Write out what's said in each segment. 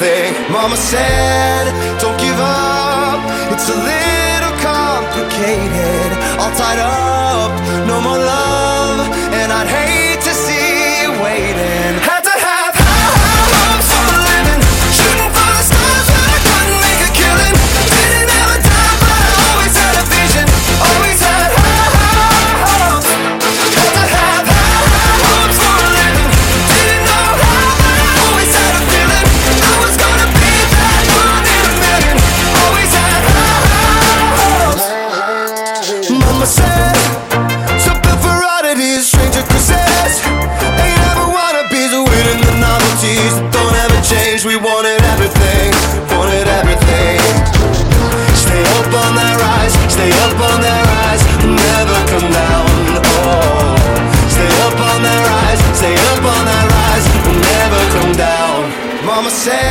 thing. Mama said, don't give up. It's a little complicated. All tied up, no more love.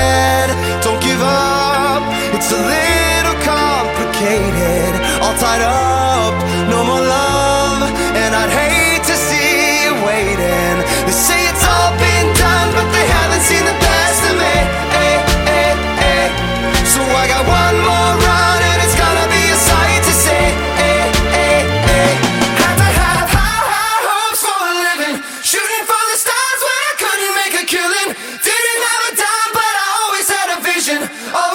head. Don't give up, it's a little complicated. All tied up. attention. Oh.